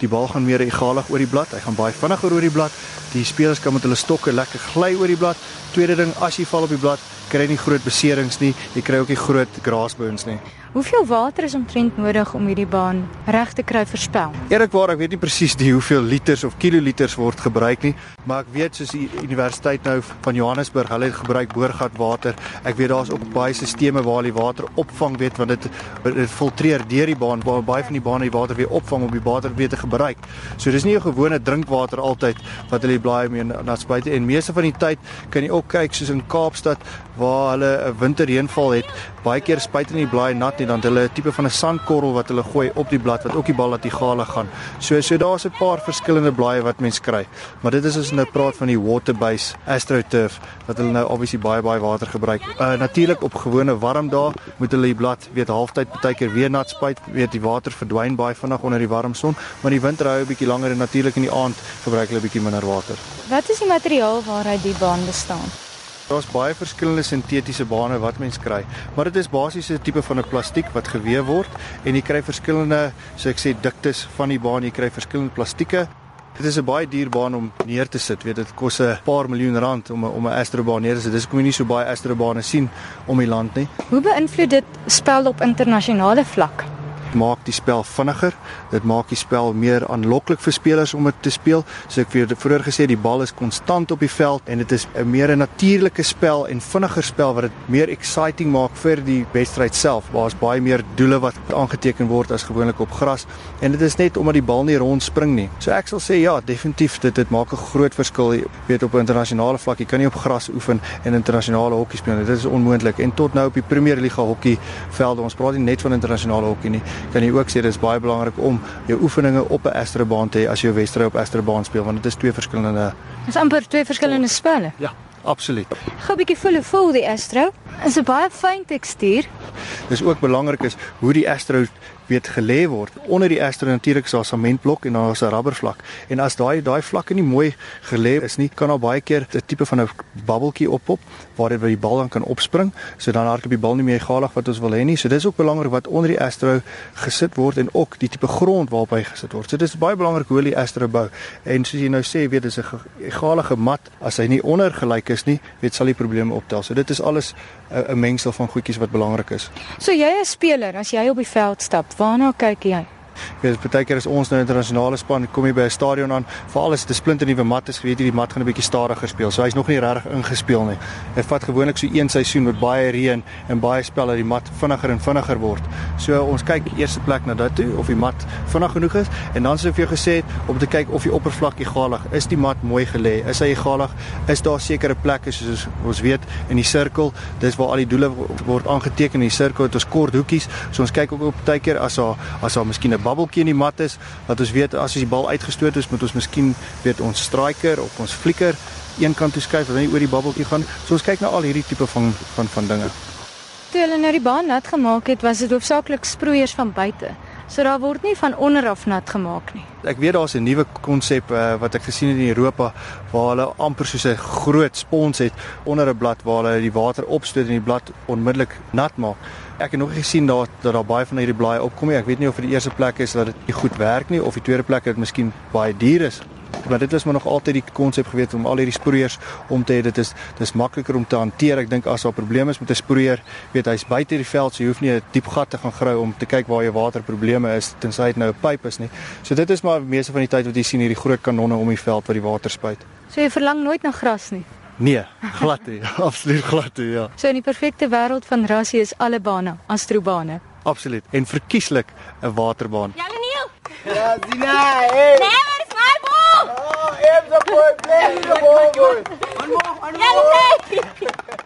Die bal gaan meer egalig oor die blad. Hy gaan baie vinniger oor die blad. Die spelers kan met hulle stokke lekker gly oor die blad. Tweede ding, as jy val op die blad, kry jy nie groot beserings nie. Jy kry ook nie groot grassburns nie. Hoeveel water is omtrent nodig om hierdie baan reg te kry vir spel? Eerlikwaar, ek weet nie presies die hoeveel liters of kiloliters word gebruik nie, maar ek weet soos die Universiteit nou van Johannesburg, hulle gebruik boorgat water. Ek weet daar's ook baie stelsels waar hulle water opvang, weet want dit dit filtreer deur die baan, waar baie van die bane die water weer opvang om die water weer te gebruik. So dis nie 'n gewone drinkwater altyd wat hulle blaai mee na spuite en meeste van die tyd kan jy ook kyk soos in Kaapstad waar hulle 'n winterreënval het, baie keer spuit in die blaai nat en dan hulle 'n tipe van 'n sandkorrel wat hulle gooi op die blad wat ook die bal laat die gale gaan. So so daar's 'n paar verskillende blaaie wat mens kry. Maar dit is as nou praat van die water-based AstroTurf wat hulle nou obviously baie baie water gebruik. Uh natuurlik op gewone warm dae moet hulle die blad weet halftyd partykeer weer nat spuit, weet die water verdwyn baie vinnig onder die warm son, maar die winter hou 'n bietjie langer en natuurlik in die aand gebruik hulle 'n bietjie minder water. Wat is die materiaal waaruit die baan bestaan? Daar's baie verskillende sintetiese bane wat mens kry, maar dit is basies 'n tipe van 'n plastiek wat gewewe word en jy kry verskillende, so ek sê diktes van die baan, jy kry verskillende plastieke. Dit is 'n baie duur baan om neer te sit, weet dit kos 'n paar miljoen rand om 'n om 'n astrobaan neer te sit. Dis kom jy nie so baie astrobane sien om die land nie. Hoe beïnvloed dit spel op internasionale vlak? Maak die spel vinniger. Dit maak die spel meer aanloklik vir spelers om dit te speel. So ek het vroeër gesê die bal is konstant op die veld en dit is 'n meer 'n natuurlike spel en vinniger spel wat dit meer exciting maak vir die wedstryd self. Waar's baie meer doele wat aangeteken word as gewoonlik op gras en dit is net omdat die bal nie rond spring nie. So ek sal sê ja, definitief dit dit maak 'n groot verskil weet op 'n internasionale vlak. Jy kan nie op gras oefen en internasionale hokkie speel nie. Dit is onmoontlik. En tot nou op die Premier Liga hokkie velde, ons praat nie net van internasionale hokkie nie kan jy ook sê dis baie belangrik om jou oefeninge op 'n astrobaan te hê as jy 'n wedstryd op astrobaan speel want dit is twee verskillende Dis amper twee verskillende spelle. Ja, absoluut. Gou 'n bietjie voel voel die astro. Is 'n baie fyn tekstuur. Dis ook belangrik is hoe die astro weet gelê word. Onder die astro natuurlik is daar 'n sementblok en daar is 'n rubbervlak. En as daai daai vlakke nie mooi gelê is nie, kan daar baie keer 'n tipe van 'n bubbeltjie oppop waar dit by die bal dan kan opspring. So dan hardloop die bal nie meer egalig wat ons wil hê nie. So dis ook belangrik wat onder die astro gesit word en ook die tipe grond waarop hy gesit word. So dis baie belangrik hoe die astro bou. En soos jy nou sê, weet dis 'n egalige mat. As hy nie onder gelyk is nie, weet sal die probleme optel. So dit is alles 'n mengsel van goedjies wat belangrik is. So jy as speler, as jy op die veld stap, waarna kyk jy? Ja, baie keer as ons nou internasionale span kom jy by 'n stadion aan, veral as dit 'n splinter nuwe mat is, weet jy die mat gaan 'n bietjie stadiger speel. So hy's nog nie regtig ingespeel nie. Dit vat gewoonlik so een seisoen met baie reën en baie spel dat die mat vinniger en vinniger word. So ons kyk eerste plek na dit toe of die mat vinnig genoeg is en dan sou ek vir jou gesê het om te kyk of die oppervlak egalig is, die mat mooi gelê, is hy egalig, is daar sekere plekke soos ons weet in die sirkel, dis waar al die doele word aangeteken in die sirkel het ons kort hoekies. So ons kyk ook op baie keer as daar as daar miskien 'n babbeltjie in die mat is wat ons weet as die bal uitgestoot is moet ons miskien weet ons striker of ons flikker een kant toe skuif en dan oor die babbeltjie gaan. So ons kyk na al hierdie tipe van van van dinge. Toe hulle nou die baan nat gemaak het, was dit hoofsaaklik sproeiers van buite. So daar word nie van onder af nat gemaak nie. Ek weet daar's 'n nuwe konsep uh, wat ek gesien het in Europa waar hulle amper soos 'n groot spons het onder 'n blad waar hulle die water opstoot en die blad onmiddellik nat maak. Ek het nog gesien daar dat daar baie van hierdie blaaie opkom. Ek weet nie of vir die eerste plek is dat dit nie goed werk nie of die tweede plek dat dit miskien baie duur is. Maar dit was maar nog altyd die konsep gewees om al hierdie sproeiers om te hê dit is dis makliker om te hanteer. Ek dink as daar probleme is met 'n sproeier, weet hy's buite die veld, so jy hoef nie 'n diep gat te gaan grawe om te kyk waar jou waterprobleme is tensy dit nou 'n pyp is nie. So dit is maar meeste van die tyd wat jy sien hierdie groot kanonne om die veld wat die water spuit. So jy verlang nooit na gras nie. Nee, glad nie. Absoluut glad nie, ja. So in die perfekte wêreld van rassie is alle bane astrobane. Absoluut. En verkieslik 'n waterbaan. Ja, Leniel. Ja, Zina, hey. Nee, hands up, boy. Play the ball. One more, one more.